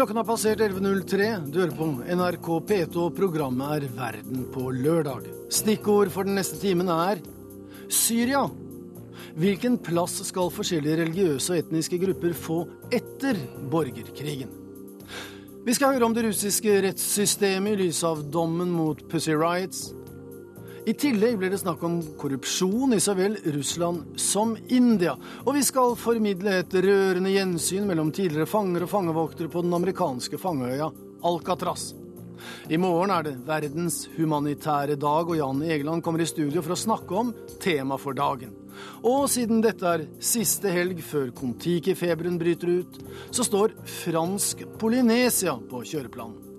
Klokken har passert 11.03. Du hører på NRK P2, og programmet er Verden på lørdag. Stikkord for den neste timen er Syria. Hvilken plass skal forskjellige religiøse og etniske grupper få etter borgerkrigen? Vi skal høre om det russiske rettssystemet i lys av dommen mot Pussy Riots. I tillegg blir det snakk om korrupsjon i så vel Russland som India. Og vi skal formidle et rørende gjensyn mellom tidligere fanger og fangevoktere på den amerikanske fangeøya Alcatraz. I morgen er det verdens humanitære dag, og Jan Egeland kommer i studio for å snakke om tema for dagen. Og siden dette er siste helg før Kon-Tiki-feberen bryter ut, så står fransk Polynesia på kjøreplanen.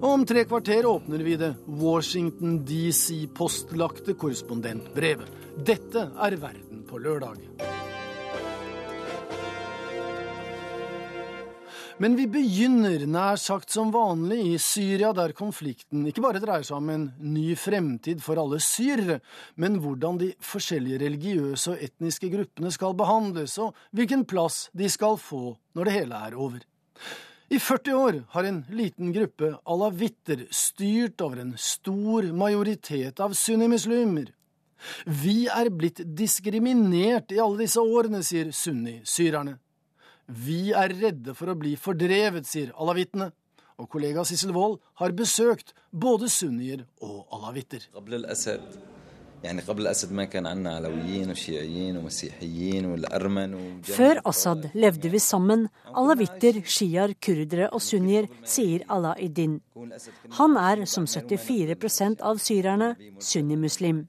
Og om tre kvarter åpner vi det Washington DC-postlagte korrespondentbrevet. Dette er Verden på lørdag. Men vi begynner nær sagt som vanlig i Syria, der konflikten ikke bare dreier seg om en ny fremtid for alle syrere, men hvordan de forskjellige religiøse og etniske gruppene skal behandles, og hvilken plass de skal få når det hele er over. I 40 år har en liten gruppe alawitter styrt over en stor majoritet av sunnimuslimer. Vi er blitt diskriminert i alle disse årene, sier sunni-syrerne. Vi er redde for å bli fordrevet, sier alawittene. Og kollega Sissel Wold har besøkt både sunnier og alawitter. Før Assad levde vi sammen, alawitter, sjiaer, kurdere og sunnier, sier Alaeddin. Han er, som 74% av syrerne, sunnimuslim.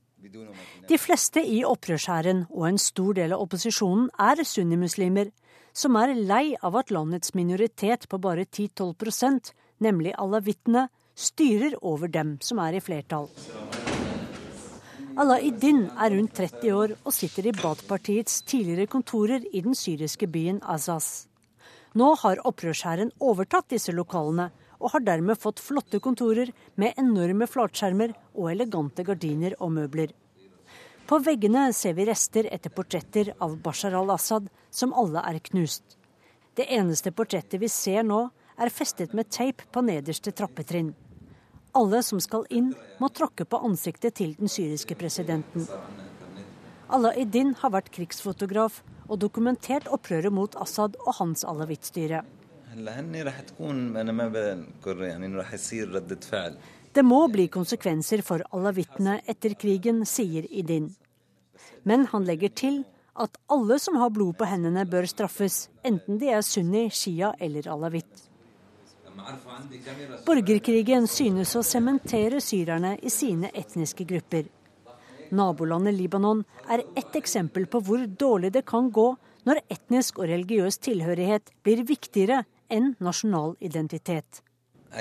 De fleste i opprørshæren og en stor del av opposisjonen er sunnimuslimer, som er lei av at landets minoritet på bare 10-12 nemlig alawittene, styrer over dem som er i flertall. Alaidin er rundt 30 år og sitter i Baath-partiets tidligere kontorer i den syriske byen Azaz. Nå har opprørshæren overtatt disse lokalene, og har dermed fått flotte kontorer med enorme flatskjermer og elegante gardiner og møbler. På veggene ser vi rester etter portretter av Bashar al-Assad, som alle er knust. Det eneste portrettet vi ser nå, er festet med teip på nederste trappetrinn. Alle som skal inn, må tråkke på ansiktet til den syriske presidenten. Allah-Eddin har vært krigsfotograf og dokumentert opprøret mot Assad og hans alawittstyre. Det må bli konsekvenser for alawittene etter krigen, sier Idin. Men han legger til at alle som har blod på hendene, bør straffes, enten de er sunni, shia eller alawitt. Borgerkrigen synes å sementere syrerne i sine etniske grupper. Nabolandet Libanon er ett eksempel på hvor dårlig det kan gå når etnisk og religiøs tilhørighet blir viktigere enn nasjonal identitet. Det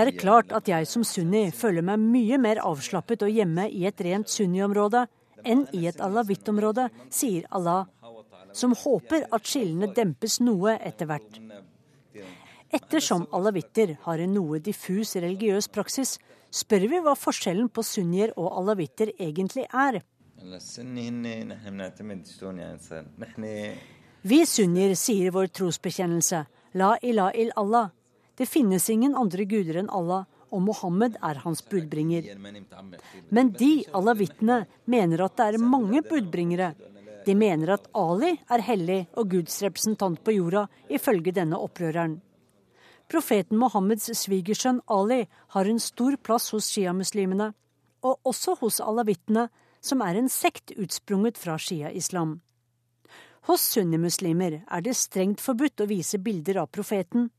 er klart at jeg som sunni føler meg mye mer avslappet og hjemme i et rent sunni-område enn i et alawittområde, sier Allah, som håper at skillene dempes noe etter hvert. Ettersom alawitter har en noe diffus religiøs praksis, spør vi hva forskjellen på sunnier og alawitter egentlig er. Vi sunnier sier vår trosbekjennelse, la ila il Allah. Det finnes ingen andre guder enn Allah, og Mohammed er hans budbringer. Men de, alawittene, mener at det er mange budbringere. De mener at Ali er hellig og Guds representant på jorda, ifølge denne opprøreren. Profeten Mohammeds svigersønn Ali har en stor plass hos sjiamuslimene, og også hos alawittene, som er en sekt utsprunget fra shia-islam. Hos sunnimuslimer er det strengt forbudt å vise bilder av profeten,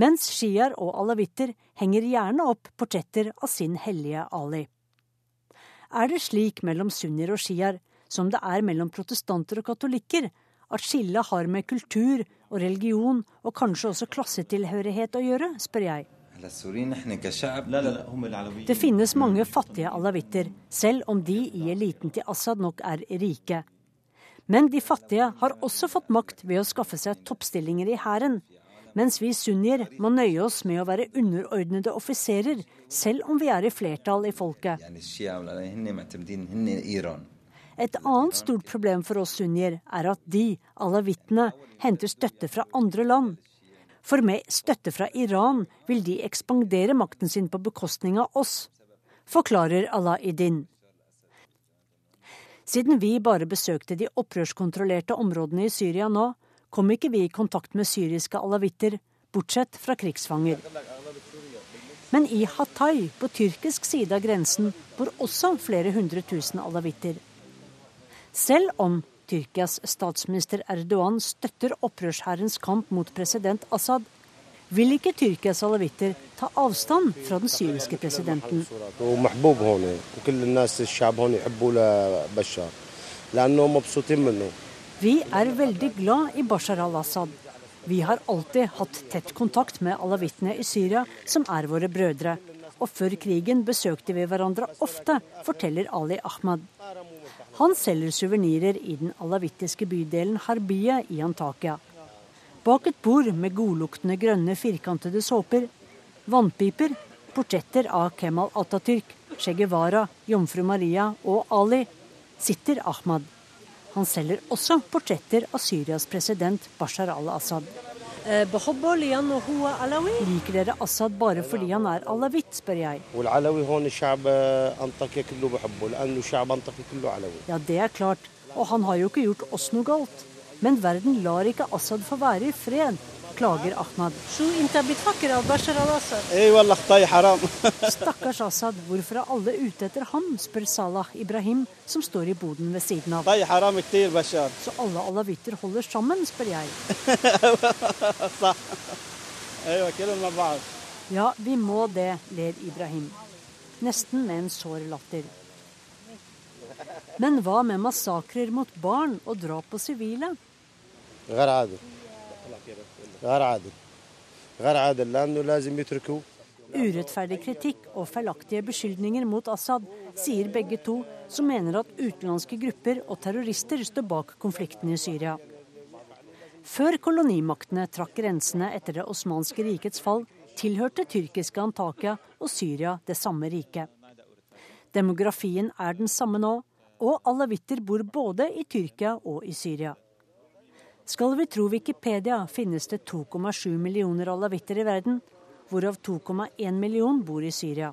mens sjiaer og alawitter henger gjerne opp portretter av sin hellige Ali. Er det slik mellom sunnier og sjiaer som det er mellom protestanter og katolikker, at skillet har med kultur og religion, og kanskje også klassetilhørighet å gjøre, spør jeg. Det finnes mange fattige alawitter, selv om de i eliten til Assad nok er rike. Men de fattige har også fått makt ved å skaffe seg toppstillinger i hæren, mens vi sunnier må nøye oss med å være underordnede offiserer, selv om vi er i flertall i folket. Et annet stort problem for oss sunnier er at de, alawittene, henter støtte fra andre land. For med støtte fra Iran vil de ekspandere makten sin på bekostning av oss, forklarer Allah-Idin. Siden vi bare besøkte de opprørskontrollerte områdene i Syria nå, kom ikke vi i kontakt med syriske alawitter, bortsett fra krigsfanger. Men i Hatay, på tyrkisk side av grensen, bor også flere hundre tusen alawitter. Selv om Tyrkias statsminister Erdogan støtter opprørshærens kamp mot president Assad, vil ikke Tyrkias alawitter ta avstand fra den syriske presidenten. Vi er veldig glad i Bashar al-Assad. Vi har alltid hatt tett kontakt med alawittene i Syria, som er våre brødre. Og før krigen besøkte vi hverandre ofte, forteller Ali Ahmad. Han selger suvenirer i den alavittiske bydelen Harbiya i Antakya. Bak et bord med godluktende grønne firkantede såper, vannpiper, portretter av Kemal Atatürk, Che Guevara, Jomfru Maria og Ali, sitter Ahmad. Han selger også portretter av Syrias president Bashar al-Assad. Eh, Liker dere Assad bare fordi han er alawitt, spør jeg. Ja, det er klart. Og han har jo ikke gjort oss noe galt. Men verden lar ikke Assad få være i fred klager Ahmad. Stakkars Assad, hvorfor er alle ute etter ham, spør Salah Ibrahim, som står i boden ved siden av. Så alle alawitter holder sammen, spør jeg. Ja, vi må det, ler Ibrahim. Nesten med en sår latter. Men hva med massakrer mot barn og drap på sivile? Urettferdig kritikk og feilaktige beskyldninger mot Assad, sier begge to, som mener at utenlandske grupper og terrorister står bak konflikten i Syria. Før kolonimaktene trakk grensene etter det osmanske rikets fall, tilhørte tyrkiske Antakya og Syria det samme riket. Demografien er den samme nå, og alawitter bor både i Tyrkia og i Syria. Skal vi tro Wikipedia, finnes det 2,7 millioner alawitter i verden, hvorav 2,1 million bor i Syria.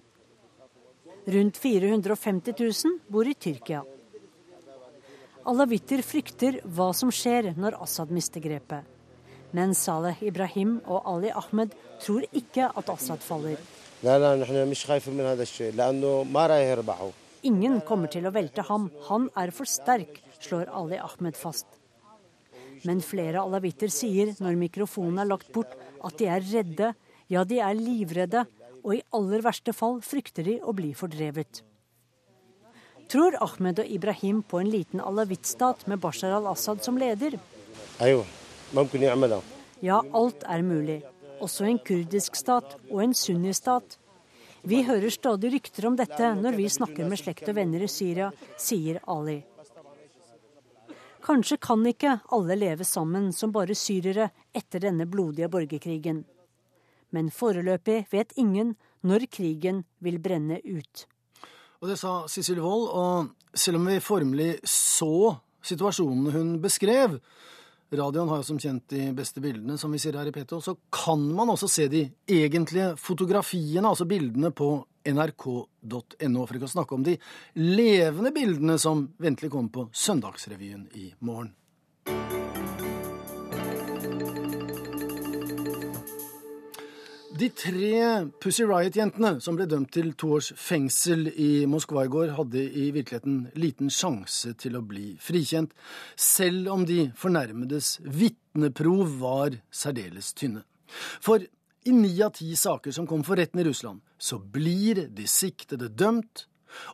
Rundt 450 000 bor i Tyrkia. Alawitter frykter hva som skjer når Assad mister grepet. Men Saleh Ibrahim og Ali Ahmed tror ikke at Assad faller. Ingen kommer til å velte ham, han er for sterk, slår Ali Ahmed fast. Men flere alawitter sier når mikrofonen er lagt bort, at de er redde, ja, de er livredde, og i aller verste fall frykter de å bli fordrevet. Tror Ahmed og Ibrahim på en liten alawittstat med Bashar al-Assad som leder? Ja, alt er mulig. Også en kurdisk stat og en sunnistat. Vi hører stadig rykter om dette når vi snakker med slekt og venner i Syria, sier Ali. Kanskje kan ikke alle leve sammen som bare syrere etter denne blodige borgerkrigen. Men foreløpig vet ingen når krigen vil brenne ut. Og Det sa Sissel Wold, og selv om vi formelig så situasjonene hun beskrev, radioen har jo som kjent de beste bildene, som vi sier her i P2, så kan man også se de egentlige fotografiene, altså bildene på nrk.no for ikke å snakke om de levende bildene som ventelig kommer på Søndagsrevyen i morgen. De tre Pussy Riot-jentene som ble dømt til to års fengsel i Moskva i går, hadde i virkeligheten liten sjanse til å bli frikjent, selv om de fornærmedes vitneprov var særdeles tynne. For i ni av ti saker som kom for retten i Russland, så blir de siktede dømt,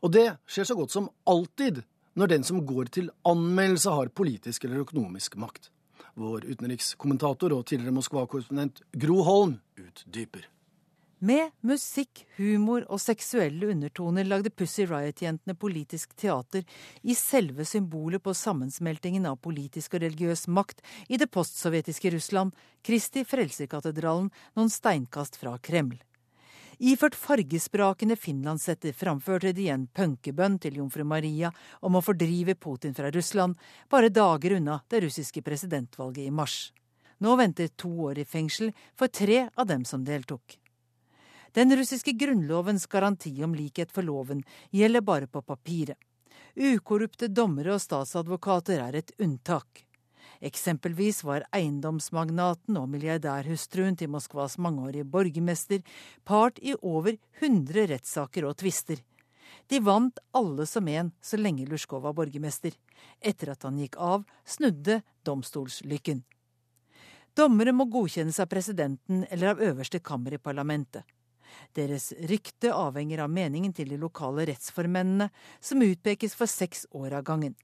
og det skjer så godt som alltid når den som går til anmeldelse, har politisk eller økonomisk makt. Vår utenrikskommentator og tidligere Moskva-korrespondent Gro Holm utdyper. Med musikk, humor og seksuelle undertoner lagde Pussy Riot-jentene politisk teater i selve symbolet på sammensmeltingen av politisk og religiøs makt i det postsovjetiske Russland, Kristi Frelserkatedralen, noen steinkast fra Kreml. Iført fargesprakende finlandshetter framførte de en punkebønn til jomfru Maria om å fordrive Putin fra Russland, bare dager unna det russiske presidentvalget i mars. Nå venter to år i fengsel for tre av dem som deltok. Den russiske grunnlovens garanti om likhet for loven gjelder bare på papiret. Ukorrupte dommere og statsadvokater er et unntak. Eksempelvis var eiendomsmagnaten og milliardærhustruen til Moskvas mangeårige borgermester part i over 100 rettssaker og tvister. De vant alle som en så lenge Luzjkov var borgermester. Etter at han gikk av, snudde domstolslykken. Dommere må godkjennes av presidenten eller av øverste kammer i parlamentet. Deres rykte avhenger av meningen til de lokale rettsformennene, som utpekes for seks år av gangen.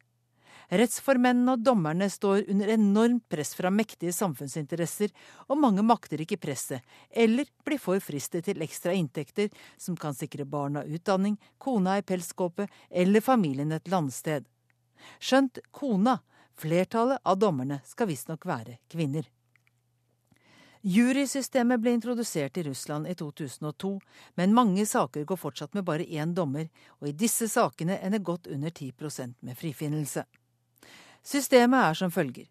Rettsformennene og dommerne står under enormt press fra mektige samfunnsinteresser, og mange makter ikke presset, eller blir for fristet til ekstra inntekter som kan sikre barna utdanning, kona i pelskåpe eller familien et landsted. Skjønt kona, flertallet av dommerne, skal visstnok være kvinner. Jurysystemet ble introdusert i Russland i 2002, men mange saker går fortsatt med bare én dommer, og i disse sakene ender godt under 10% med frifinnelse. Systemet er som følger.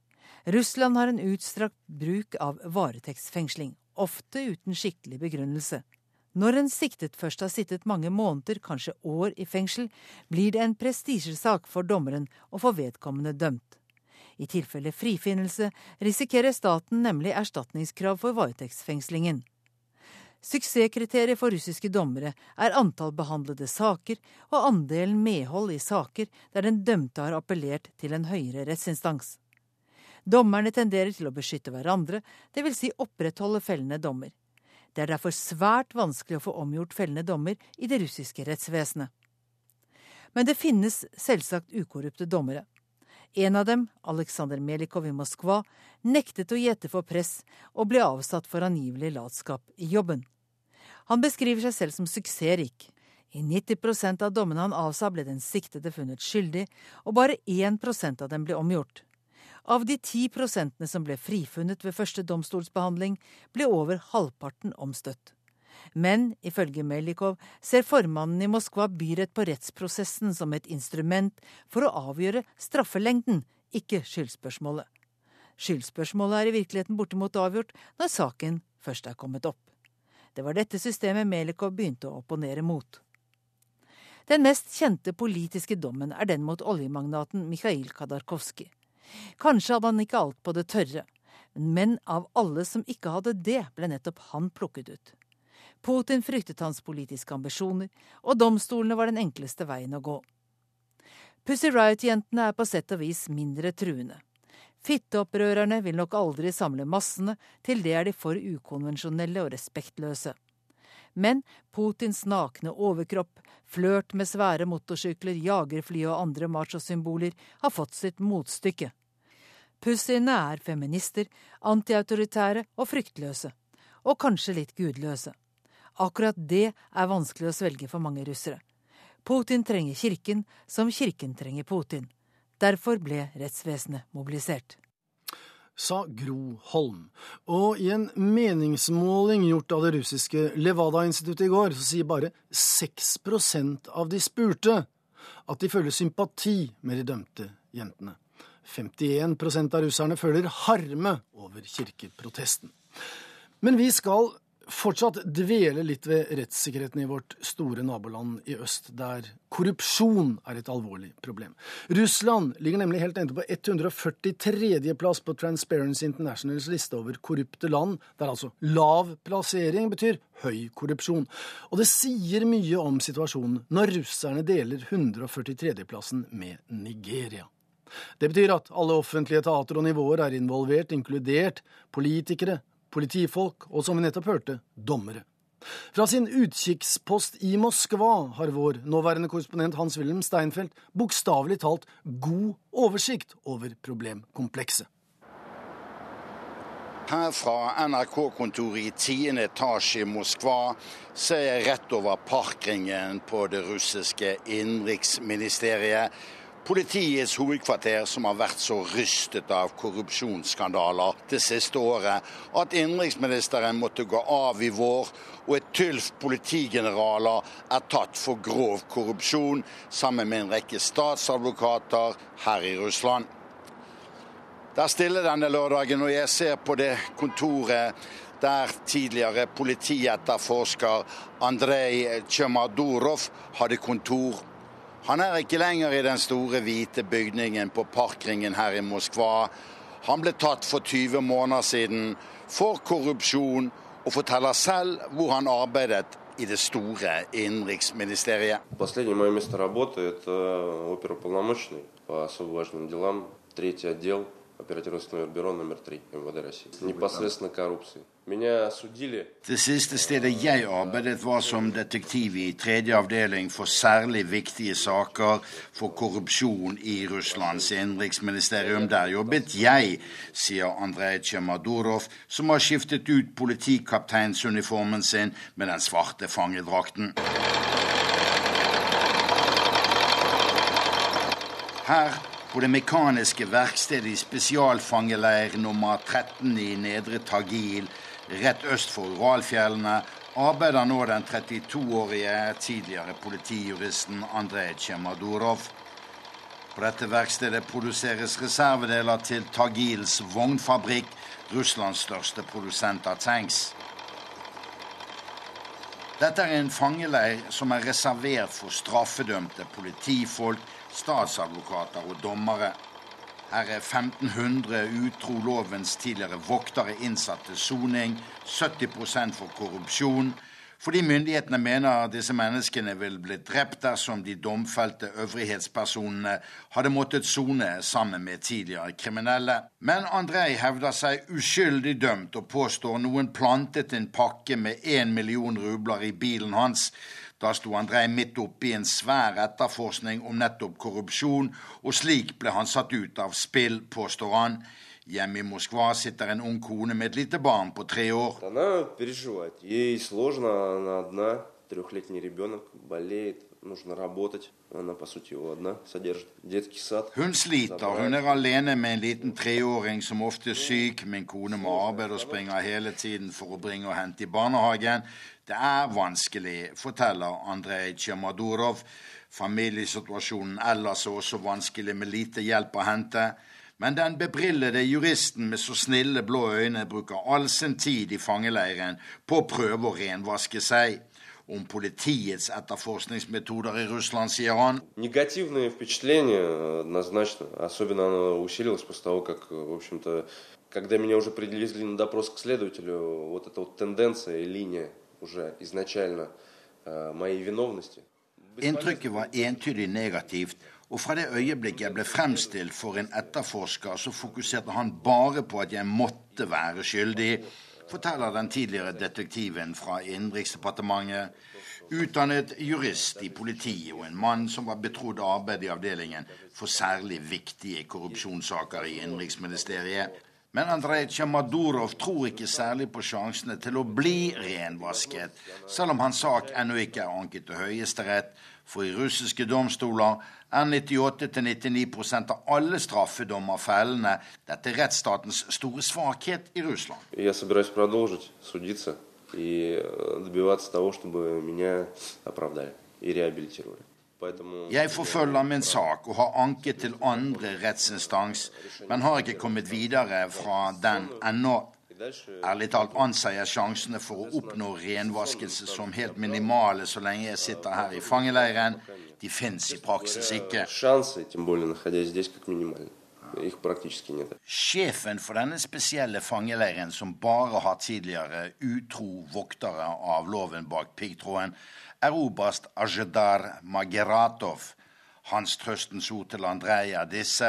Russland har en utstrakt bruk av varetektsfengsling, ofte uten skikkelig begrunnelse. Når en siktet først har sittet mange måneder, kanskje år, i fengsel, blir det en prestisjesak for dommeren å få vedkommende dømt. I tilfelle frifinnelse risikerer staten nemlig erstatningskrav for varetektsfengslingen. Suksesskriteriet for russiske dommere er antall behandlede saker og andelen medhold i saker der den dømte har appellert til en høyere rettsinstans. Dommerne tenderer til å beskytte hverandre, dvs. Si opprettholde fellende dommer. Det er derfor svært vanskelig å få omgjort fellende dommer i det russiske rettsvesenet. Men det finnes selvsagt ukorrupte dommere. En av dem, Aleksandr Melikov i Moskva, nektet å gjette for press og ble avsatt for angivelig latskap i jobben. Han beskriver seg selv som suksessrik. I 90% av dommene han avsa, ble den siktede funnet skyldig, og bare 1% av dem ble omgjort. Av de 10 prosentene som ble frifunnet ved første domstolsbehandling, ble over halvparten omstøtt. Men ifølge Melikov ser formannen i Moskva byrett på rettsprosessen som et instrument for å avgjøre straffelengden, ikke skyldspørsmålet. Skyldspørsmålet er i virkeligheten bortimot avgjort når saken først er kommet opp. Det var dette systemet Melikov begynte å opponere mot. Den mest kjente politiske dommen er den mot oljemagnaten Mikhail Khadarkovskij. Kanskje hadde han ikke alt på det tørre, men av alle som ikke hadde det, ble nettopp han plukket ut. Putin fryktet hans politiske ambisjoner, og domstolene var den enkleste veien å gå. Pussy Riot-jentene er på sett og vis mindre truende. Fitteopprørerne vil nok aldri samle massene, til det er de for ukonvensjonelle og respektløse. Men Putins nakne overkropp, flørt med svære motorsykler, jagerfly og andre machosymboler har fått sitt motstykke. Pussyene er feminister, antiautoritære og fryktløse. Og kanskje litt gudløse. Akkurat det er vanskelig å svelge for mange russere. Putin trenger kirken, som kirken trenger Putin. Derfor ble rettsvesenet mobilisert. Sa Gro Holm. Og i en meningsmåling gjort av det russiske Levada-instituttet i går, så sier bare 6% av de spurte at de føler sympati med de dømte jentene. 51% av russerne føler harme over kirkeprotesten. Men vi skal fortsatt dvele litt ved rettssikkerheten i vårt store naboland i øst, der korrupsjon er et alvorlig problem. Russland ligger nemlig helt nede på 143. plass på Transparency Internationals liste over korrupte land, der altså lav plassering betyr høy korrupsjon. Og det sier mye om situasjonen når russerne deler 143.-plassen med Nigeria. Det betyr at alle offentlige etater og nivåer er involvert, inkludert politikere, politifolk og, som vi nettopp hørte, dommere. Fra sin utkikkspost i Moskva har vår nåværende korrespondent Hans-Wilhelm Steinfeld bokstavelig talt god oversikt over problemkomplekset. Her fra NRK-kontoret i tiende etasje i Moskva ser jeg rett over parkringen på det russiske innenriksministeriet Politiets hovedkvarter som har vært så rystet av korrupsjonsskandaler det siste året at innenriksministeren måtte gå av i vår, og et tylf politigeneraler er tatt for grov korrupsjon sammen med en rekke statsadvokater her i Russland. Det er stille denne lørdagen, og jeg ser på det kontoret der tidligere politietterforsker Andrej Tsjemadorov hadde kontor. Han er ikke lenger i den store, hvite bygningen på Parkringen her i Moskva. Han ble tatt for 20 måneder siden for korrupsjon, og forteller selv hvor han arbeidet i det store innenriksministeriet. Последнее мое место работы – это оперуполномоченный по особо важным делам, третий отдел оперативно-следственного бюро номер 3 МВД России. Непосредственно коррупции. Det siste stedet jeg arbeidet, var som detektiv i tredje avdeling for særlig viktige saker for korrupsjon i Russlands innenriksministerium. Der jobbet jeg, sier Andrej Tsjemadorov, som har skiftet ut politikapteinsuniformen sin med den svarte fangedrakten. Her på det mekaniske verkstedet i spesialfangeleir nummer 13 i Nedre Tagil rett øst for Uralfjellene arbeider nå den 32-årige tidligere politijuristen Andrej Tsjemadorov. På dette verkstedet produseres reservedeler til Tagils vognfabrikk, Russlands største produsent av tanks. Dette er en fangeleir som er reservert for straffedømte politifolk, statsadvokater og dommere. Her er 1500 utro lovens tidligere voktere innsatt til soning, 70% for korrupsjon, fordi myndighetene mener disse menneskene vil bli drept dersom de domfelte øvrighetspersonene hadde måttet sone sammen med tidligere kriminelle. Men Andrej hevder seg uskyldig dømt og påstår noen plantet en pakke med én million rubler i bilen hans da sto Andrej midt oppe i en svær etterforskning om nettopp korrupsjon, og slik ble han satt ut av spill, påstår han. Hjemme i Moskva sitter en ung kone med et lite barn på tre år. Hun sliter. Hun er alene med en liten treåring som ofte er syk. Min kone må arbeide og springer hele tiden for å bringe og hente i barnehagen. Det er vanskelig, forteller Andrej Tsjemadorov. Familiesituasjonen ellers er også vanskelig, med lite hjelp å hente. Men den bebrillede juristen med så snille blå øyne bruker all sin tid i fangeleiren på å prøve å renvaske seg. Om politiets etterforskningsmetoder i Russland, sier han. Негативное впечатление однозначно. Особенно оно усилилось после того, как, в общем-то, когда меня уже привезли на допрос к следователю, вот эта вот тенденция и линия уже изначально э, моей виновности. Inntrykket var entydig negativt, og fra det øyeblikket jeg ble fremstilt for en etterforsker, så fokuserte han bare på at jeg måtte være skyldig, forteller den tidligere detektiven fra Innenriksdepartementet, utdannet jurist i politiet og en mann som var betrodd arbeid i avdelingen for særlig viktige korrupsjonssaker i Innenriksministeriet. Men Andrej Tsjamadorov tror ikke særlig på sjansene til å bli renvasket, selv om hans sak ennå ikke er anket til Høyesterett. For i russiske domstoler er 98-99 av alle straffedommer fellende. Dette er rettsstatens store svakhet i Russland. Jeg и добиваться того, чтобы меня оправдали и реабилитировали. Jeg forfølger min sak og har anket til andre rettsinstans, men har ikke kommet videre fra den ennå. Ærlig talt anser jeg sjansene for å oppnå renvaskelse som helt minimale så lenge jeg sitter her i fangeleiren. De fins i praksis ikke. Sjefen for denne spesielle fangeleiren, som bare har tidligere utro voktere av loven bak piggtråden, er oberst Ajedar Mageratov. Hans trøstens ord til Andrej er disse.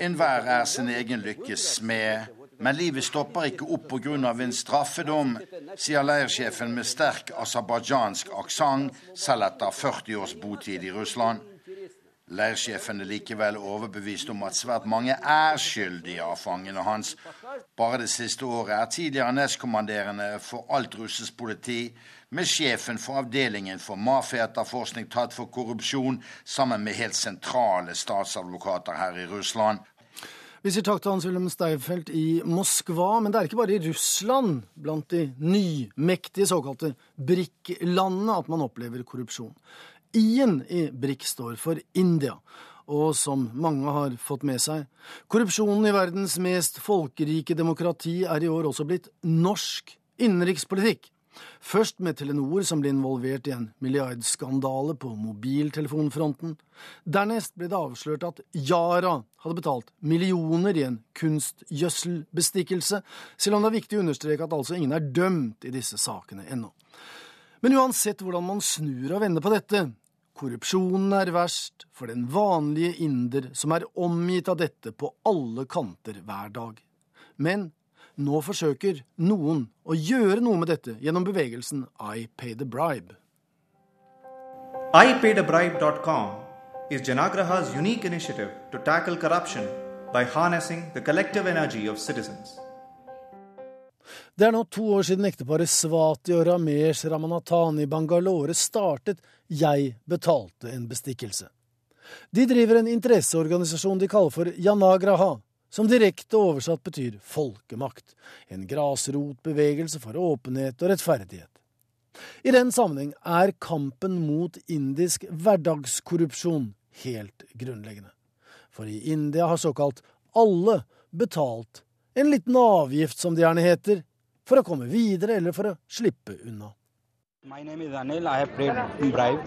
Enhver er sin egen lykkes smed, men livet stopper ikke opp pga. en straffedom, sier leirsjefen med sterk aserbajdsjansk aksent, selv etter 40 års botid i Russland. Leirsjefen er likevel overbevist om at svært mange er skyldige av fangene hans. Bare det siste året er tidligere nestkommanderende for alt russisk politi, med sjefen for avdelingen for mafiaetterforskning tatt for korrupsjon, sammen med helt sentrale statsadvokater her i Russland. Vi sier takk til Hans-Wilhelm Steifelt i Moskva, men det er ikke bare i Russland, blant de nymektige såkalte BRIC-landene, at man opplever korrupsjon. I-en i BRIC står for India. Og som mange har fått med seg, korrupsjonen i verdens mest folkerike demokrati er i år også blitt norsk innenrikspolitikk. Først med Telenor, som ble involvert i en milliardskandale på mobiltelefonfronten. Dernest ble det avslørt at Yara hadde betalt millioner i en kunstgjødselbestikkelse, selv om det er viktig å understreke at altså ingen er dømt i disse sakene ennå. Men uansett hvordan man snur og vender på dette, Korrupsjonen er verst for den vanlige inder som er omgitt av dette på alle kanter hver dag. Men nå forsøker noen å gjøre noe med dette gjennom bevegelsen I Pay The Bribe. IPayTheBribe.com is Janagraha's unique initiative to tackle corruption by harnessing the collective energy of citizens. Det er nå to år siden ekteparet Swati og Ramesh Ramanathan i Bangalore startet Jeg betalte en bestikkelse. De driver en interesseorganisasjon de kaller for Janagraha, som direkte oversatt betyr folkemakt, en grasrotbevegelse for åpenhet og rettferdighet. I den sammenheng er kampen mot indisk hverdagskorrupsjon helt grunnleggende. For i India har såkalt alle betalt en liten avgift, som det gjerne heter, for å komme videre eller for å slippe unna. My name is Anil. I have paid bribe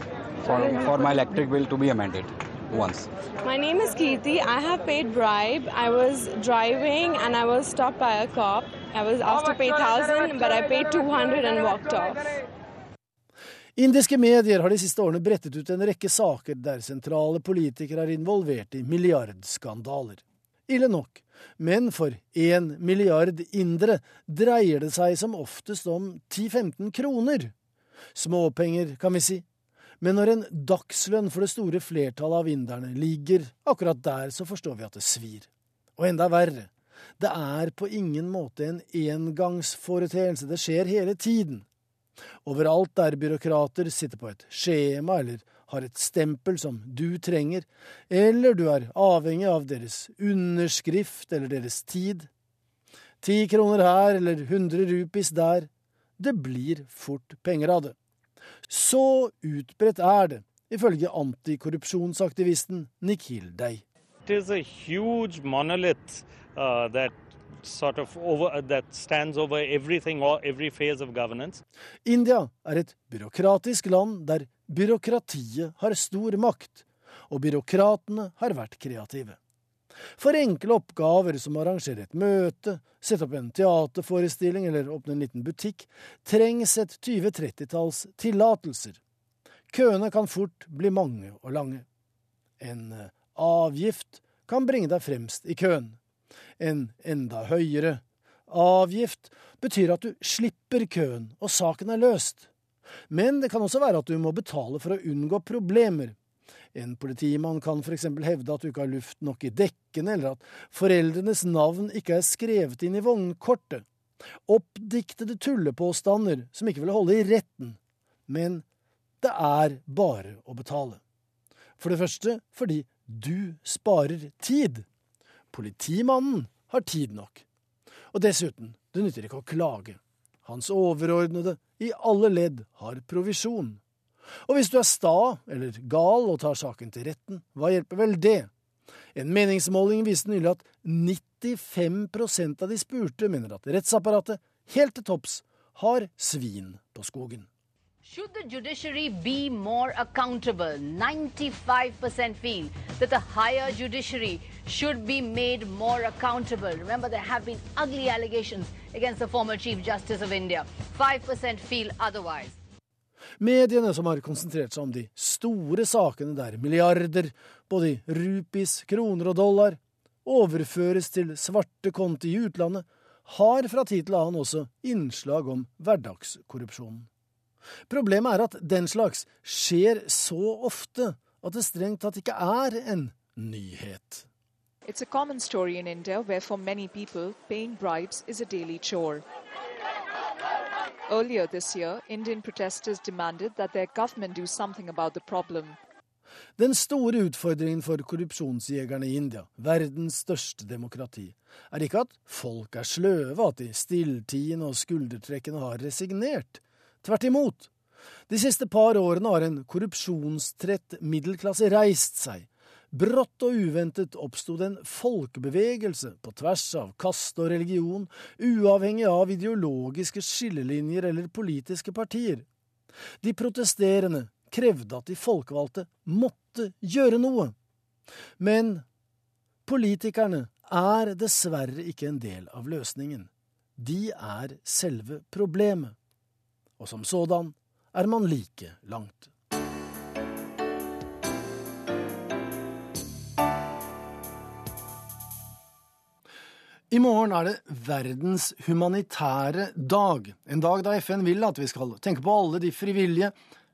for, for my electric bill to be amended once. My name is Kirti. I have paid bribe. I was driving and I was stopped by a cop. I was asked to pay 1000 but I paid 200 and walked off. Indiske medier har de siste årene brettet ut en rekke saker der sentrale politikere er involvert i milliardskandaler. Ille nok, men for én milliard indere dreier det seg som oftest om 10-15 kroner. Småpenger, kan vi si. Men når en dagslønn for det store flertallet av inderne ligger akkurat der, så forstår vi at det svir. Og enda verre, det er på ingen måte en engangsforeteelse, det skjer hele tiden. Overalt der byråkrater sitter på et skjema eller har et stempel som du trenger, eller du er avhengig av deres underskrift eller deres tid. Ti kroner her eller hundre rupis der. Det blir fort penger av det. Så utbredt er det, ifølge antikorrupsjonsaktivisten Nikhil monolith uh, that sort of over, that stands over everything or every phase of governance. India er et byråkratisk land der byråkratiet har stor makt, og byråkratene har vært kreative. For enkle oppgaver som å arrangere et møte, sette opp en teaterforestilling eller åpne en liten butikk, trengs et 20-30-talls tillatelser. Køene kan fort bli mange og lange. En eh, avgift kan bringe deg fremst i køen. En enda høyere avgift betyr at du slipper køen, og saken er løst. Men det kan også være at du må betale for å unngå problemer. En politimann kan f.eks. hevde at du ikke har luft nok i dekkene, eller at foreldrenes navn ikke er skrevet inn i vognkortet. Oppdiktede tullepåstander som ikke vil holde i retten. Men det er bare å betale. For det første fordi du sparer tid. Politimannen har tid nok. Og dessuten, det nytter ikke å klage. Hans overordnede i alle ledd har provisjon. Og hvis du er sta eller gal og tar saken til retten, hva hjelper vel det? En meningsmåling viste nylig at 95% av de spurte mener at rettsapparatet, helt til topps, har svin på skogen. Should the judiciary be more accountable? 95% feel that the higher judiciary should be made more accountable. Remember, there have been ugly allegations against the former Chief Justice of India. 5% feel otherwise. Mediene som har konsentrert seg om de store sakene der milliarder, både i rupis, kroner og dollar, overføres til svarte konti i utlandet, har fra tid til annen også innslag om hverdagskorrupsjonen. Problemet er at den slags skjer så ofte at det strengt tatt ikke er en nyhet. It's a common story in India where for many people paying bribes is a daily chore. Earlier this year, Indian protesters demanded that their government do something about the problem. Den store utfordringen for korrupsjonsjegerne i India, verdens største demokrati, er ikke at folk er sløve, at de stilltiende og skuldertrekkende har resignert. Tvert imot. De siste par årene har en korrupsjonstrett middelklasse reist seg. Brått og uventet oppsto det en folkebevegelse på tvers av kaste og religion, uavhengig av ideologiske skillelinjer eller politiske partier. De protesterende krevde at de folkevalgte måtte gjøre noe. Men politikerne er dessverre ikke en del av løsningen. De er selve problemet. Og som sådan er man like langt. I morgen er det verdens humanitære dag. En dag da FN vil at vi skal tenke på alle de frivillige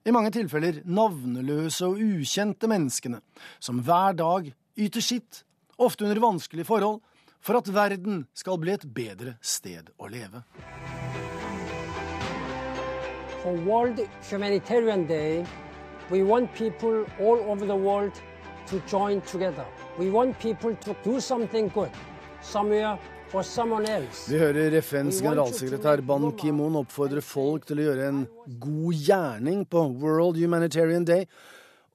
i mange tilfeller navnløse og ukjente menneskene, som hver dag yter sitt, ofte under vanskelige forhold, for at verden skal bli et bedre sted å leve. For World Humanitarian Day, we want people all over the world to join together. We want people to do something good somewhere vi hører FNs generalsekretær Ban Ki-moon oppfordre folk til å gjøre en god gjerning på World Humanitarian Day.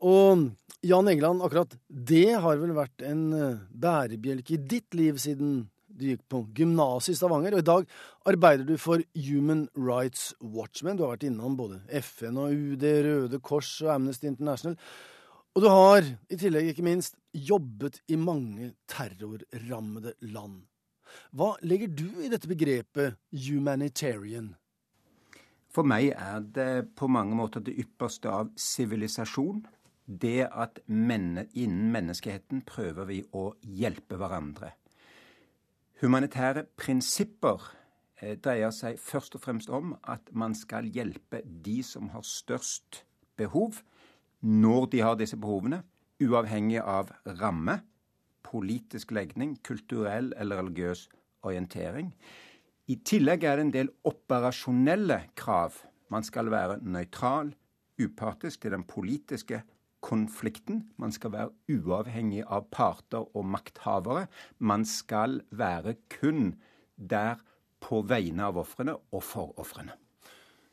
Og Jan Egeland, akkurat det har vel vært en eh, bærebjelke i ditt liv siden du gikk på gymnaset i Stavanger, og i dag arbeider du for Human Rights Watchmen. Du har vært innom både FN og UD, Røde Kors og Amnesty International. Og du har i tillegg, ikke minst, jobbet i mange terrorrammede land. Hva legger du i dette begrepet humanitarian? For meg er det på mange måter det ypperste av sivilisasjon. Det at menne, innen menneskeheten prøver vi å hjelpe hverandre. Humanitære prinsipper eh, dreier seg først og fremst om at man skal hjelpe de som har størst behov, når de har disse behovene, uavhengig av ramme politisk legning, kulturell eller religiøs orientering. I tillegg er det en del operasjonelle krav. Man skal være nøytral, upartisk til den politiske konflikten. Man skal være uavhengig av parter og makthavere. Man skal være kun der på vegne av ofrene og for ofrene.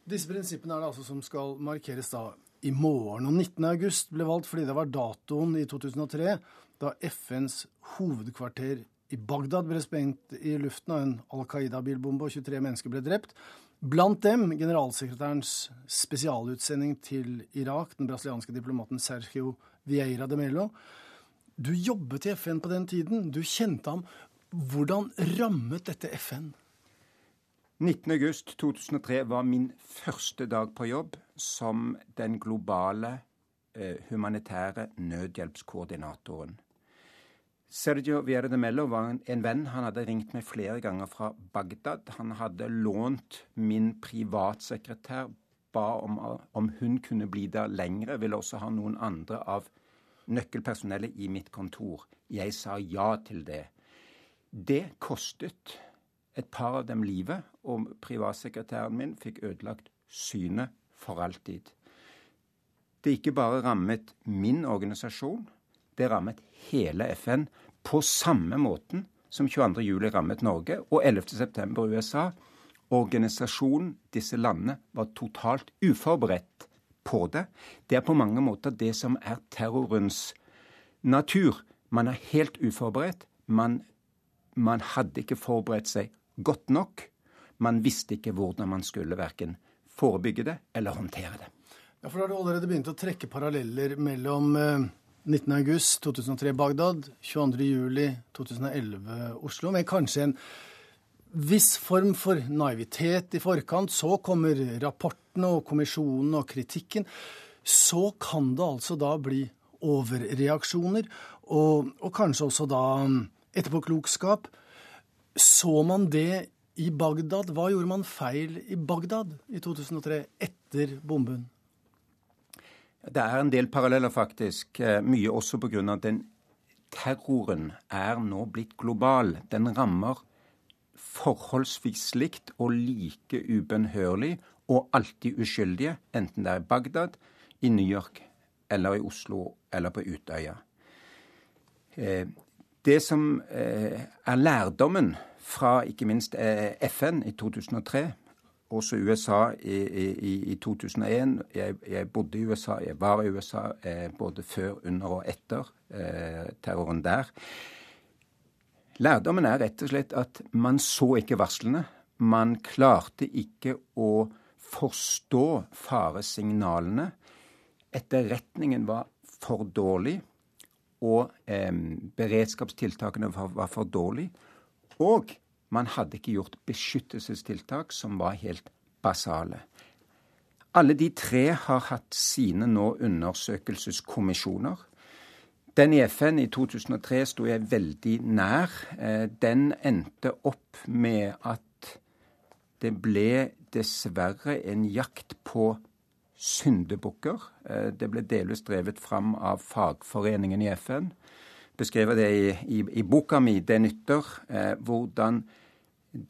Disse prinsippene er det altså som skal markeres da i morgen. Og 19. august ble valgt fordi det var datoen i 2003 da FNs hovedkvarter i Bagdad ble sprengt i luften av en Al Qaida-bilbombe, og 23 mennesker ble drept. Blant dem generalsekretærens spesialutsending til Irak, den brasilianske diplomaten Sergio Vieira de Melo. Du jobbet i FN på den tiden. Du kjente ham. Hvordan rammet dette FN? 19.8.2003 var min første dag på jobb som den globale eh, humanitære nødhjelpskoordinatoren. Sergio Viera de Mello var en, en, venn. Han hadde ringt meg flere ganger fra Bagdad. Han hadde lånt min privatsekretær, ba om, om hun kunne bli der lengre. Ville også ha noen andre av nøkkelpersonellet i mitt kontor. Jeg sa ja til det. Det kostet et par av dem livet, og privatsekretæren min fikk ødelagt synet for alltid. Det ikke bare rammet min organisasjon, det rammet hele FN på samme måten som 22.07 rammet Norge og 11.9 USA. Organisasjonen, disse landene, var totalt uforberedt på det. Det er på mange måter det som er terrorens natur. Man er helt uforberedt. Man, man hadde ikke forberedt seg godt nok. Man visste ikke hvordan man skulle verken forebygge det eller håndtere det. Ja, for Da har du allerede begynt å trekke paralleller mellom eh 19.8.2003 Bagdad, 22.07.2011 Oslo, med kanskje en viss form for naivitet i forkant. Så kommer rapportene og kommisjonen og kritikken. Så kan det altså da bli overreaksjoner, og, og kanskje også da etterpåklokskap. Så man det i Bagdad? Hva gjorde man feil i Bagdad i 2003, etter bomben? Det er en del paralleller, faktisk. Eh, mye også pga. at den terroren er nå blitt global. Den rammer forholdsvis likt og like ubønnhørlig og alltid uskyldige, enten det er i Bagdad, i New York eller i Oslo eller på Utøya. Eh, det som eh, er lærdommen fra ikke minst FN i 2003, også USA i, i, i 2001. Jeg, jeg, bodde i USA, jeg var i USA eh, både før, under og etter eh, terroren der. Lærdommen er rett og slett at man så ikke varslene. Man klarte ikke å forstå faresignalene. Etterretningen var for dårlig, og eh, beredskapstiltakene var, var for dårlige. Og man hadde ikke gjort beskyttelsestiltak som var helt basale. Alle de tre har hatt sine nå undersøkelseskommisjoner. Den i FN i 2003 sto jeg veldig nær. Eh, den endte opp med at det ble dessverre en jakt på syndebukker. Eh, det ble delvis drevet fram av fagforeningen i FN beskrevet det i, i, i, boka mi 'Det nytter', eh, hvordan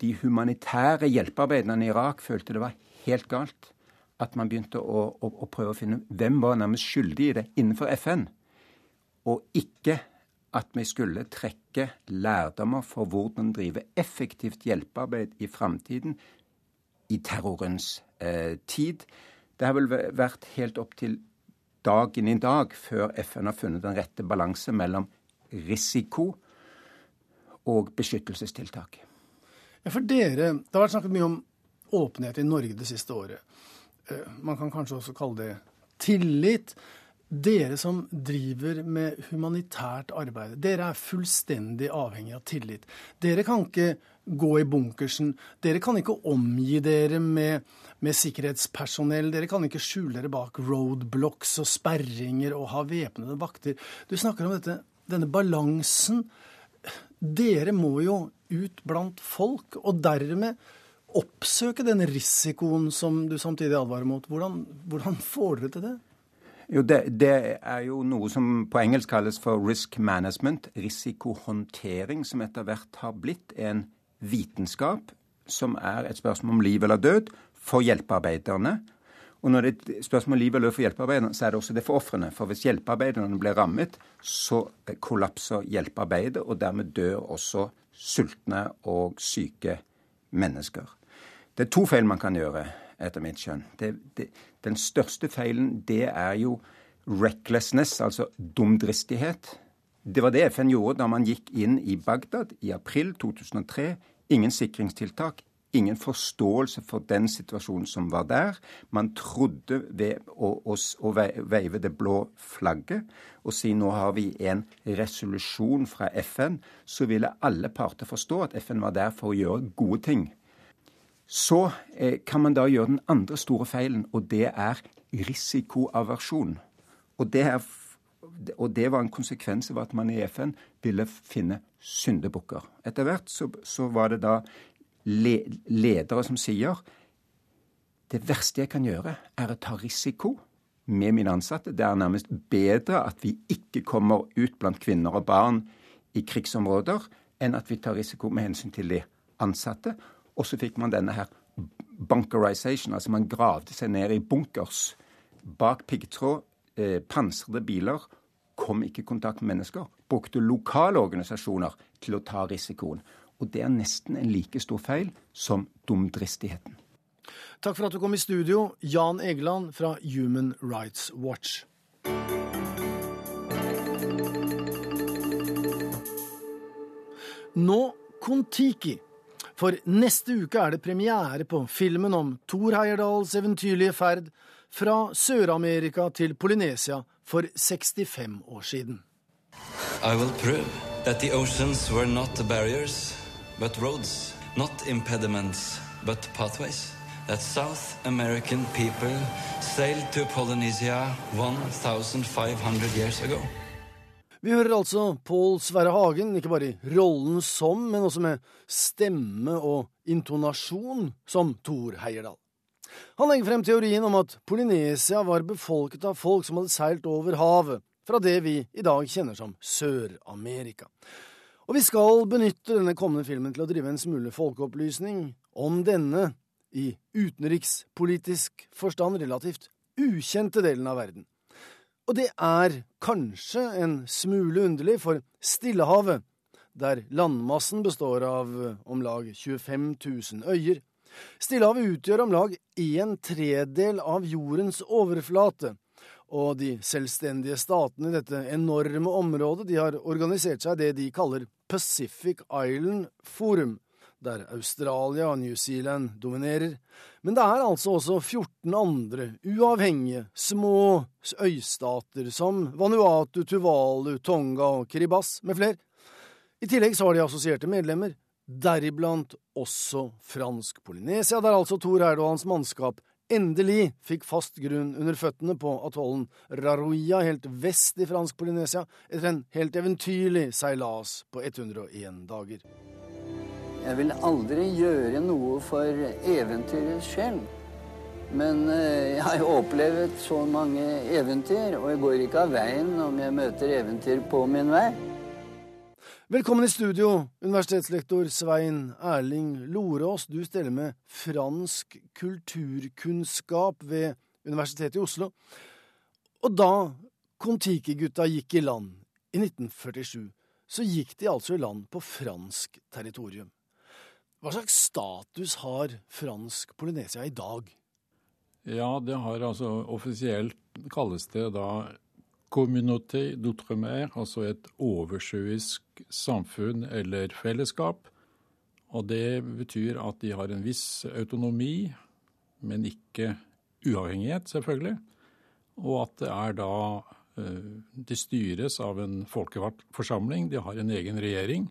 de humanitære hjelpearbeiderne i Irak følte det var helt galt at man begynte å, å, å prøve å finne hvem var nærmest skyldig i det innenfor FN, og ikke at vi skulle trekke lærdommer for hvordan drive effektivt hjelpearbeid i framtiden i terrorens eh, tid. Det har vel vært helt opp til dagen i dag før FN har funnet den rette balanse mellom risiko og beskyttelsestiltak. Ja, for dere, Det har vært snakket mye om åpenhet i Norge det siste året. Eh, man kan kanskje også kalle det tillit. Dere som driver med humanitært arbeid, dere er fullstendig avhengig av tillit. Dere kan ikke gå i bunkersen. Dere kan ikke omgi dere med, med sikkerhetspersonell. Dere kan ikke skjule dere bak roadblocks og sperringer og ha væpnede vakter. Du snakker om dette denne balansen Dere må jo ut blant folk, og dermed oppsøke den risikoen som du samtidig advarer mot. Hvordan, hvordan får dere til det? Jo, det, det, er jo noe som på engelsk kalles for risk management, risikohåndtering, som etter hvert har blitt en vitenskap som er et spørsmål om liv eller død for hjelpearbeiderne og når det er et spørsmål om liv løp for hjelpearbeiderne, så er det også det for ofrene. For hvis hjelpearbeiderne blir rammet, så kollapser hjelpearbeidet, og dermed dør også sultne og syke mennesker. Det er to feil man kan gjøre, etter mitt skjønn. Det, det, den største feilen, det er jo recklessness, altså dumdristighet. Det var det FN gjorde da man gikk inn i Bagdad i april 2003. Ingen sikringstiltak, ingen forståelse for den situasjonen som var der. Man trodde ved å, å, veive det blå flagget og si nå har vi en resolusjon fra FN, så ville alle parter forstå at FN var der for å gjøre gode ting. Så eh, kan man da gjøre den andre store feilen, og det er risikoaversjon. Og det, er, og det var en konsekvens av at man i FN ville finne syndebukker. Etter hvert så, så var det da le ledere som sier det verste jeg kan gjøre, er å ta risiko med mine ansatte. Det er nærmest bedre at vi ikke kommer ut blant kvinner og barn i krigsområder, enn at vi tar risiko med hensyn til de ansatte. Og så fikk man denne her bunkerization, altså man gravde seg ned i bunkers bak piggtråd, eh, pansrede biler, kom ikke i kontakt med mennesker. Brukte lokale organisasjoner til å ta risikoen. Og det er nesten en like stor feil som dumdristigheten. Takk for at du kom i studio, Jan Egeland fra Human Rights Watch. Nå Kon-Tiki. For neste uke er det premiere på filmen om Thor Heyerdahls eventyrlige ferd fra Sør-Amerika til Polynesia for 65 år siden. I will prove that the oceans were not barriers but roads, not impediments, but pathways. That South American people sailed to Polynesia 1500 years ago. Vi hører altså Pål Sverre Hagen, ikke bare i rollen som, men også med stemme og intonasjon som Thor Heierdal. Han legger frem teorien om at Polynesia var befolket av folk som hadde seilt over havet, fra det vi i dag kjenner som Sør-Amerika. Og vi skal benytte denne kommende filmen til å drive en smule folkeopplysning om denne, i utenrikspolitisk forstand relativt ukjente delen av verden. Og det er kanskje en smule underlig, for Stillehavet, der landmassen består av om lag 25 000 øyer, Stillehavet utgjør om lag en tredel av jordens overflate, og de selvstendige statene i dette enorme området de har organisert seg det de kaller Pacific Island Forum, der Australia og New Zealand dominerer, men det er altså også 14 andre uavhengige, små øystater som Vanuatu, Tuvalu, Tonga og Kiribas med flere. I tillegg så har de assosierte medlemmer, deriblant også fransk Polynesia, der altså Thor Heyerdahl og hans mannskap endelig fikk fast grunn under føttene på atollen Raroia helt vest i fransk Polynesia etter en helt eventyrlig seilas på 101 dager. Jeg vil aldri gjøre noe for eventyrets skyld. Men eh, jeg har jo opplevd så mange eventyr, og jeg går ikke av veien om jeg møter eventyr på min vei. Velkommen i studio, universitetslektor Svein Erling Lorås. Du steller med fransk kulturkunnskap ved Universitetet i Oslo. Og da Kon-Tiki-gutta gikk i land i 1947, så gikk de altså i land på fransk territorium. Hva slags status har fransk Polynesia i dag? Ja, det har altså offisielt kalles det da communauté d'outre-mer, altså et oversjøisk samfunn eller fellesskap. Og det betyr at de har en viss autonomi, men ikke uavhengighet, selvfølgelig. Og at det er da eh, De styres av en folkevalgt forsamling, de har en egen regjering.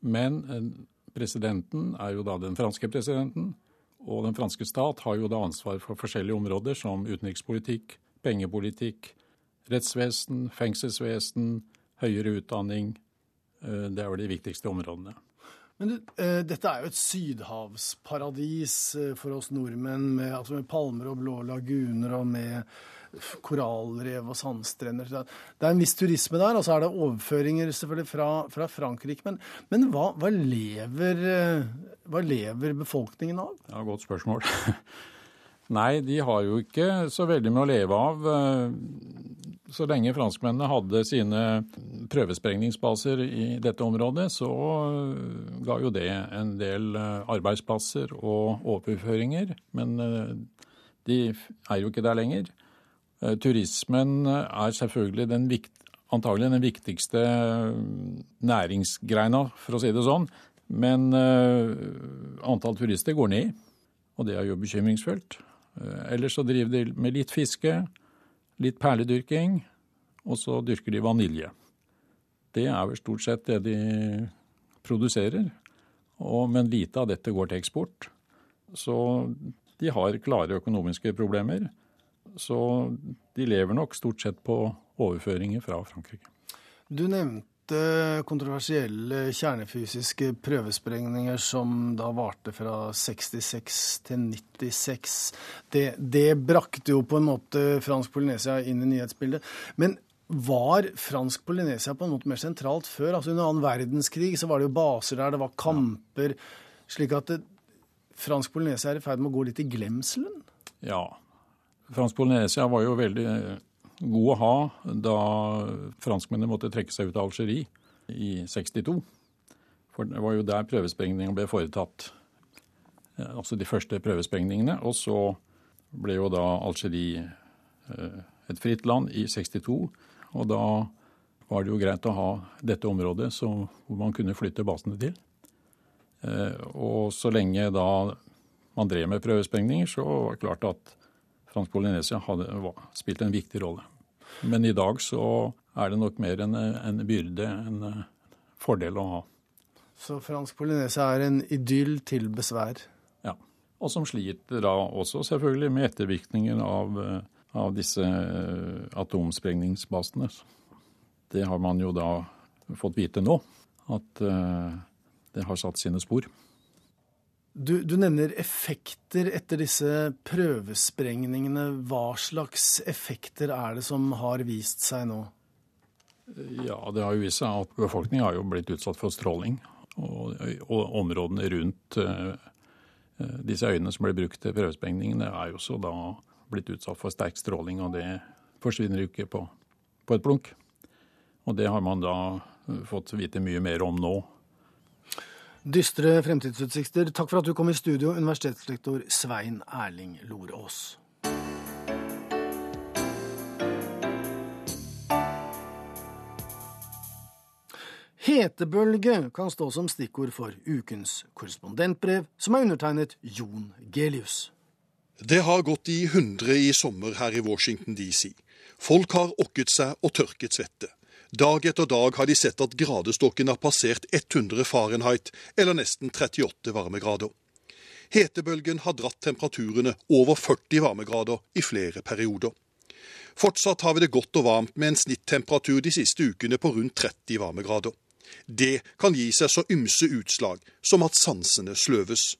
Men eh, presidenten er jo da den franske presidenten, og den franske stat har jo da ansvar for forskjellige områder som utenrikspolitikk, pengepolitikk, rettsvesen, fengselsvesen, høyere utdanning. Eh, det er vel de viktigste områdene. Men du, eh, dette er jo et sydhavsparadis eh, for oss nordmenn, med, altså med palmer og blå laguner og med korallrev og sandstrender. Det er en viss turisme der, og så er det overføringer selvfølgelig fra, fra Frankrike. Men, men hva, hva, lever, hva, lever, befolkningen av? Ja, Godt spørsmål. Nei, de har jo ikke så veldig med å leve av så lenge franskmennene hadde sine prøvesprengningsbaser i dette området, så øh, ga jo det en del øh, arbeidsplasser og overføringer. Men øh, de er jo ikke der lenger. Turismen er selvfølgelig den vikt, antagelig den viktigste næringsgreina, for å si det sånn. Men antall turister går ned, og det er jo bekymringsfullt. Ellers så driver de med litt fiske litt perledyrking, og så dyrker de vanilje. Det er vel stort sett det de produserer, og, men lite av dette går til eksport. Så de har klare økonomiske problemer. Så de lever nok stort sett på overføringer fra Frankrike. Du nevnte kontroversielle kjernefysiske prøvesprengninger som da varte fra 66 til 96. Det, det brakte jo på en måte fransk Polynesia inn i nyhetsbildet. Men var fransk Polynesia på en måte mer sentralt før? Altså Under annen verdenskrig så var det jo baser der, det var kamper. Slik at det, fransk Polynesia er i ferd med å gå litt i glemselen? Ja. Fransk Polynesia var jo veldig god å ha da franskmennene måtte trekke seg ut av Algerie i 62. For det var jo der prøvesprengninga ble foretatt. Altså de første prøvesprengningene. Og så ble jo da Algerie eh, et fritt land i 62. Og da var det jo greit å ha dette området så, hvor man kunne flytte basene til. Eh, og så lenge da man drev med prøvesprengninger, så var det klart at fransk Polynesia hadde spilt en viktig rolle. Men i dag så er det nok mer en, en byrde, en fordel å ha. Så fransk Polynesia er en idyll til besvær? Ja. Og som sliter da også selvfølgelig med ettervirkninger av, av disse atomsprengningsbasene. Det har man jo da fått vite nå, at det har satt sine spor. Du, du, nevner effekter etter disse prøvesprengningene. Hva slags effekter er det som har vist seg nå? Ja, Det har jo vist seg at befolkningen har jo blitt utsatt for stråling. Og, og områdene rundt uh, disse øyene som ble brukt til prøvesprengningene, er jo også da blitt utsatt for sterk stråling. Og det forsvinner jo ikke på, på et blunk. Og det har man da fått vite mye mer om nå. Dystre fremtidsutsikter. Takk for at du kom i studio, universitetslektor Svein Erling Lorås. Hetebølge kan stå som stikkord for ukens korrespondentbrev, som er undertegnet Jon Gelius. Det har gått i hundre i sommer her i Washington DC. Folk har okket seg og tørket svette. Dag etter dag har de sett at gradestokken har passert 100 Fahrenheit, eller nesten 38 varmegrader. Hetebølgen har dratt temperaturene over 40 varmegrader i flere perioder. Fortsatt har vi det godt og varmt med en snittemperatur de siste ukene på rundt 30 varmegrader. Det kan gi seg så ymse utslag som at sansene sløves.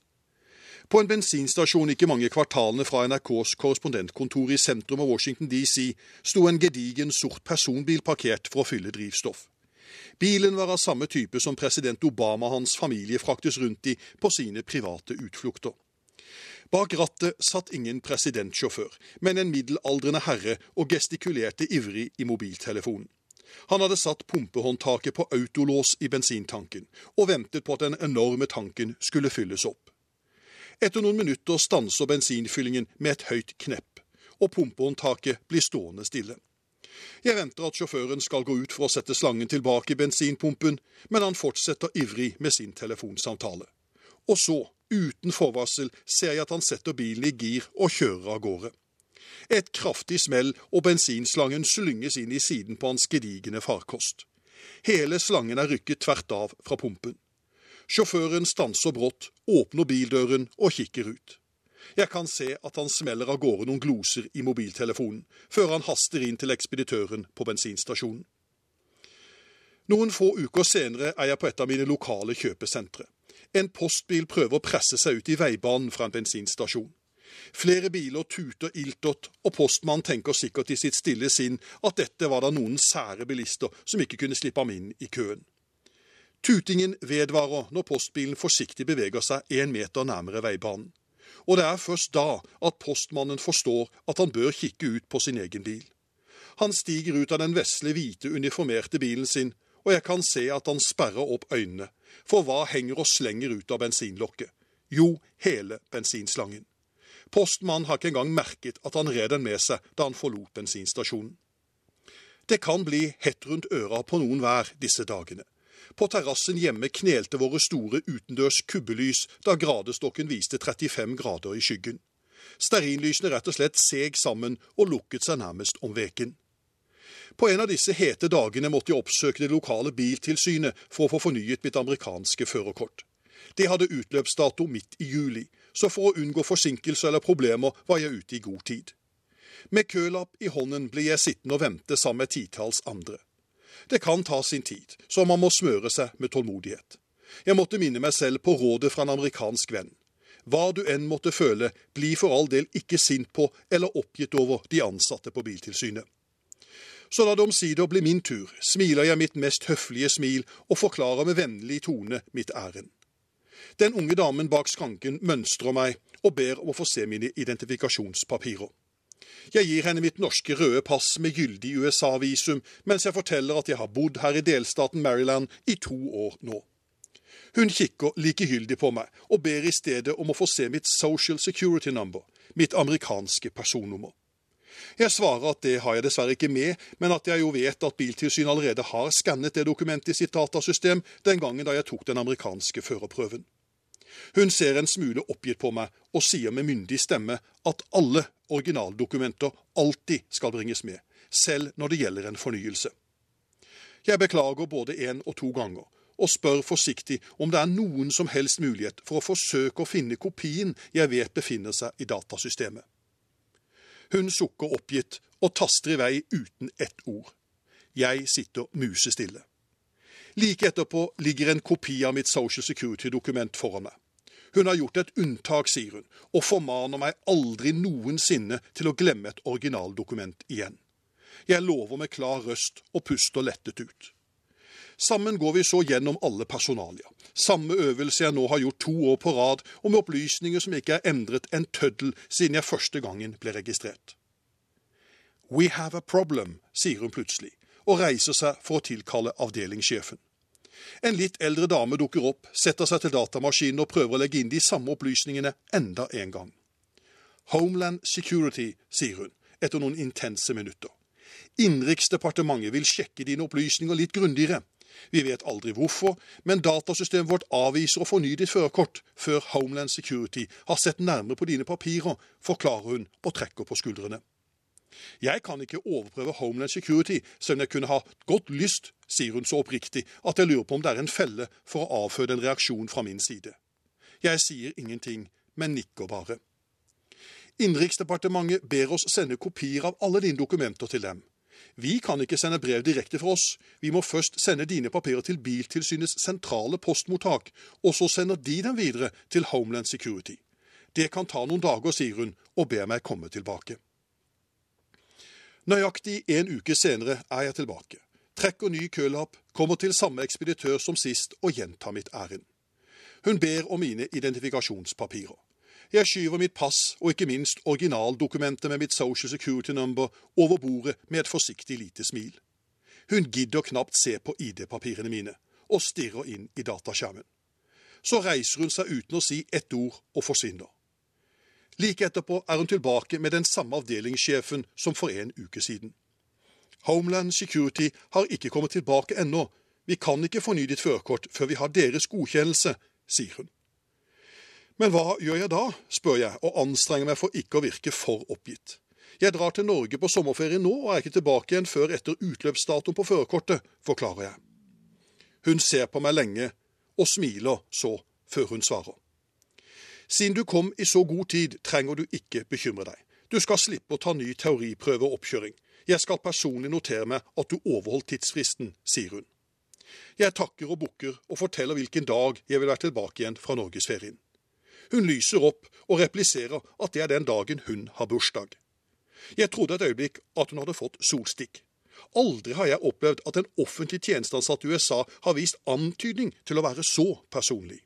På en bensinstasjon ikke mange kvartalene fra NRKs korrespondentkontor i sentrum av Washington DC sto en gedigen sort personbil parkert for å fylle drivstoff. Bilen var av samme type som president Obama og hans familie fraktes rundt i på sine private utflukter. Bak rattet satt ingen presidentsjåfør, men en middelaldrende herre og gestikulerte ivrig i mobiltelefonen. Han hadde satt pumpehåndtaket på autolås i bensintanken, og ventet på at den enorme tanken skulle fylles opp. Etter noen minutter stanser bensinfyllingen med et høyt knepp, og pumpehåndtaket blir stående stille. Jeg venter at sjåføren skal gå ut for å sette slangen tilbake i bensinpumpen, men han fortsetter ivrig med sin telefonsamtale. Og så, uten forvarsel, ser jeg at han setter bilen i gir og kjører av gårde. Et kraftig smell, og bensinslangen slynges inn i siden på hans gedigne farkost. Hele slangen er rykket tvert av fra pumpen. Sjåføren stanser brått, åpner bildøren og kikker ut. Jeg kan se at han smeller av gårde noen gloser i mobiltelefonen, før han haster inn til ekspeditøren på bensinstasjonen. Noen få uker senere er jeg på et av mine lokale kjøpesentre. En postbil prøver å presse seg ut i veibanen fra en bensinstasjon. Flere biler tuter iltert, og postmannen tenker sikkert i sitt stille sinn at dette var da noen sære bilister som ikke kunne slippe ham inn i køen. Tutingen vedvarer når postbilen forsiktig beveger seg én meter nærmere veibanen. Og det er først da at postmannen forstår at han bør kikke ut på sin egen bil. Han stiger ut av den vesle, hvite, uniformerte bilen sin, og jeg kan se at han sperrer opp øynene, for hva henger og slenger ut av bensinlokket? Jo, hele bensinslangen. Postmannen har ikke engang merket at han red den med seg da han forlot bensinstasjonen. Det kan bli hett rundt øra på noen hver disse dagene. På terrassen hjemme knelte våre store utendørs kubbelys da gradestokken viste 35 grader i skyggen. Stearinlysene rett og slett seg sammen og lukket seg nærmest om veken. På en av disse hete dagene måtte jeg oppsøke det lokale biltilsynet for å få fornyet mitt amerikanske førerkort. Det hadde utløpsdato midt i juli, så for å unngå forsinkelser eller problemer var jeg ute i god tid. Med kølapp i hånden ble jeg sittende og vente sammen med titalls andre. Det kan ta sin tid, så man må smøre seg med tålmodighet. Jeg måtte minne meg selv på rådet fra en amerikansk venn. Hva du enn måtte føle, bli for all del ikke sint på eller oppgitt over de ansatte på Biltilsynet. Så da det omsider blir min tur, smiler jeg mitt mest høflige smil og forklarer med vennlig tone mitt ærend. Den unge damen bak skranken mønstrer meg og ber om å få se mine identifikasjonspapirer. Jeg gir henne mitt norske røde pass med gyldig USA-visum, mens jeg forteller at jeg har bodd her i delstaten Maryland i to år nå. Hun kikker likegyldig på meg, og ber i stedet om å få se mitt Social Security Number, mitt amerikanske personnummer. Jeg svarer at det har jeg dessverre ikke med, men at jeg jo vet at Biltilsynet allerede har skannet det dokumentet i sitt datasystem den gangen da jeg tok den amerikanske førerprøven. Hun ser en smule oppgitt på meg og sier med myndig stemme at alle originaldokumenter alltid skal bringes med, selv når det gjelder en fornyelse. Jeg beklager både én og to ganger, og spør forsiktig om det er noen som helst mulighet for å forsøke å finne kopien jeg vet befinner seg i datasystemet. Hun sukker oppgitt og taster i vei uten ett ord. Jeg sitter musestille. Like etterpå ligger en kopi av mitt Social Security-dokument foran meg. Hun har gjort et unntak, sier hun, og formaner meg aldri noensinne til å glemme et originaldokument igjen. Jeg lover med klar røst og puster lettet ut. Sammen går vi så gjennom alle personalia. Samme øvelse jeg nå har gjort to år på rad, og med opplysninger som ikke er endret en tøddel siden jeg første gangen ble registrert. We have a problem, sier hun plutselig, og reiser seg for å tilkalle avdelingssjefen. En litt eldre dame dukker opp, setter seg til datamaskinen og prøver å legge inn de samme opplysningene enda en gang. Homeland Security, sier hun, etter noen intense minutter. Innenriksdepartementet vil sjekke dine opplysninger litt grundigere. Vi vet aldri hvorfor, men datasystemet vårt avviser å fornye ditt førerkort før Homeland Security har sett nærmere på dine papirer, forklarer hun og trekker på skuldrene. Jeg kan ikke overprøve Homeland Security, selv om jeg kunne ha godt lyst, sier hun så oppriktig at jeg lurer på om det er en felle for å avføde en reaksjon fra min side. Jeg sier ingenting, men nikker bare. Innenriksdepartementet ber oss sende kopier av alle dine dokumenter til dem. Vi kan ikke sende brev direkte fra oss, vi må først sende dine papirer til Biltilsynets sentrale postmottak, og så sender de dem videre til Homeland Security. Det kan ta noen dager, sier hun, og ber meg komme tilbake. Nøyaktig en uke senere er jeg tilbake. Trekker ny kølapp, kommer til samme ekspeditør som sist og gjentar mitt ærend. Hun ber om mine identifikasjonspapirer. Jeg skyver mitt pass og ikke minst originaldokumentet med mitt Social Security Number over bordet med et forsiktig lite smil. Hun gidder knapt se på ID-papirene mine, og stirrer inn i dataskjermen. Så reiser hun seg uten å si ett ord og forsvinner. Like etterpå er hun tilbake med den samme avdelingssjefen som for en uke siden. Homeland Security har ikke kommet tilbake ennå. Vi kan ikke forny ditt førerkort før vi har deres godkjennelse, sier hun. Men hva gjør jeg da, spør jeg og anstrenger meg for ikke å virke for oppgitt. Jeg drar til Norge på sommerferie nå og er ikke tilbake igjen før etter utløpsdatoen på førerkortet, forklarer jeg. Hun ser på meg lenge og smiler så, før hun svarer. Siden du kom i så god tid, trenger du ikke bekymre deg. Du skal slippe å ta ny teoriprøve og oppkjøring. Jeg skal personlig notere meg at du overholdt tidsfristen, sier hun. Jeg takker og bukker og forteller hvilken dag jeg vil være tilbake igjen fra norgesferien. Hun lyser opp og repliserer at det er den dagen hun har bursdag. Jeg trodde et øyeblikk at hun hadde fått solstikk. Aldri har jeg opplevd at en offentlig tjenesteansatt i USA har vist antydning til å være så personlig.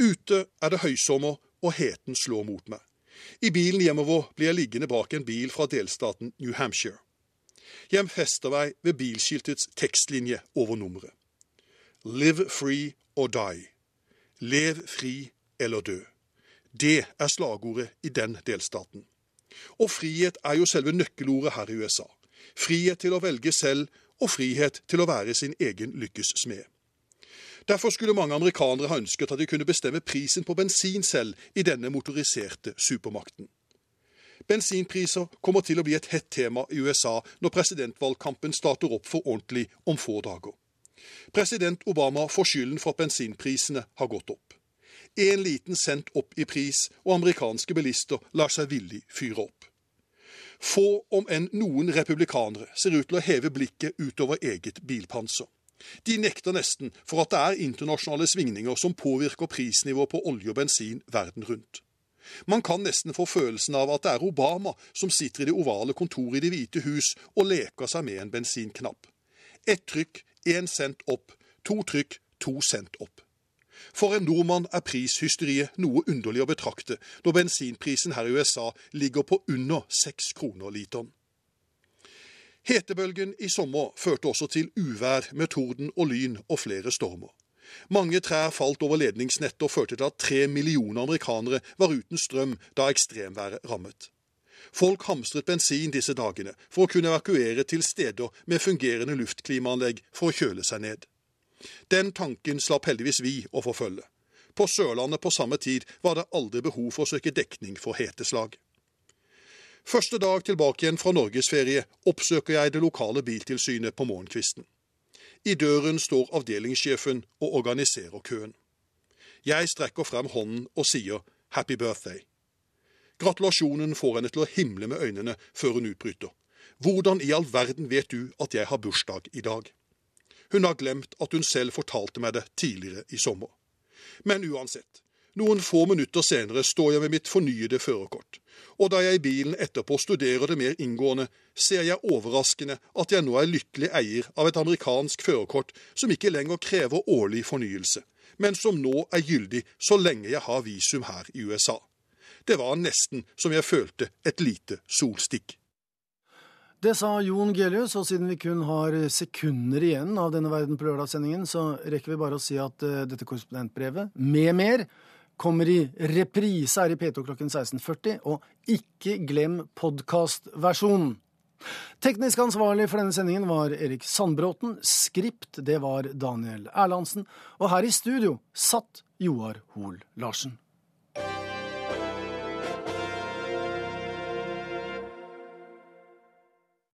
Ute er det høysommer, og heten slår mot meg. I bilen hjemover blir jeg liggende bak en bil fra delstaten New Hampshire. Fester meg ved bilskiltets tekstlinje over nummeret. Live free or die. Lev fri eller dø. Det er slagordet i den delstaten. Og frihet er jo selve nøkkelordet her i USA. Frihet til å velge selv, og frihet til å være sin egen lykkes smed. Derfor skulle mange amerikanere ha ønsket at de kunne bestemme prisen på bensin selv i denne motoriserte supermakten. Bensinpriser kommer til å bli et hett tema i USA når presidentvalgkampen starter opp for ordentlig om få dager. President Obama får skylden for at bensinprisene har gått opp. En liten cent opp i pris, og amerikanske bilister lar seg villig fyre opp. Få, om enn noen republikanere, ser ut til å heve blikket utover eget bilpanser. De nekter nesten for at det er internasjonale svingninger som påvirker prisnivået på olje og bensin verden rundt. Man kan nesten få følelsen av at det er Obama som sitter i det ovale kontoret i Det hvite hus og leker seg med en bensinknapp. Ett trykk, én cent opp. To trykk, to cent opp. For en nordmann er prishysteriet noe underlig å betrakte når bensinprisen her i USA ligger på under seks kroner literen. Hetebølgen i sommer førte også til uvær med torden og lyn og flere stormer. Mange trær falt over ledningsnettet og førte til at tre millioner amerikanere var uten strøm da ekstremværet rammet. Folk hamstret bensin disse dagene for å kunne evakuere til steder med fungerende luftklimaanlegg for å kjøle seg ned. Den tanken slapp heldigvis vi å forfølge. På Sørlandet på samme tid var det aldri behov for å søke dekning for heteslag. Første dag tilbake igjen fra norgesferie oppsøker jeg det lokale biltilsynet på morgenkvisten. I døren står avdelingssjefen og organiserer køen. Jeg strekker frem hånden og sier happy birthday. Gratulasjonen får henne til å himle med øynene før hun utbryter. Hvordan i all verden vet du at jeg har bursdag i dag? Hun har glemt at hun selv fortalte meg det tidligere i sommer. Men uansett, Noen få minutter senere står jeg med mitt fornyede førerkort. Og da jeg i bilen etterpå studerer det mer inngående, ser jeg overraskende at jeg nå er lykkelig eier av et amerikansk førerkort som ikke lenger krever årlig fornyelse, men som nå er gyldig så lenge jeg har visum her i USA. Det var nesten som jeg følte et lite solstikk. Det sa Jon Gelius, og siden vi kun har sekunder igjen av denne Verden på lørdagssendingen, så rekker vi bare å si at uh, dette korrespondentbrevet, med mer, kommer i reprise her i P2 klokken 16.40, og ikke glem podkastversjonen. Teknisk ansvarlig for denne sendingen var Erik Sandbråten. Skript, det var Daniel Erlandsen. Og her i studio satt Joar Hoel Larsen.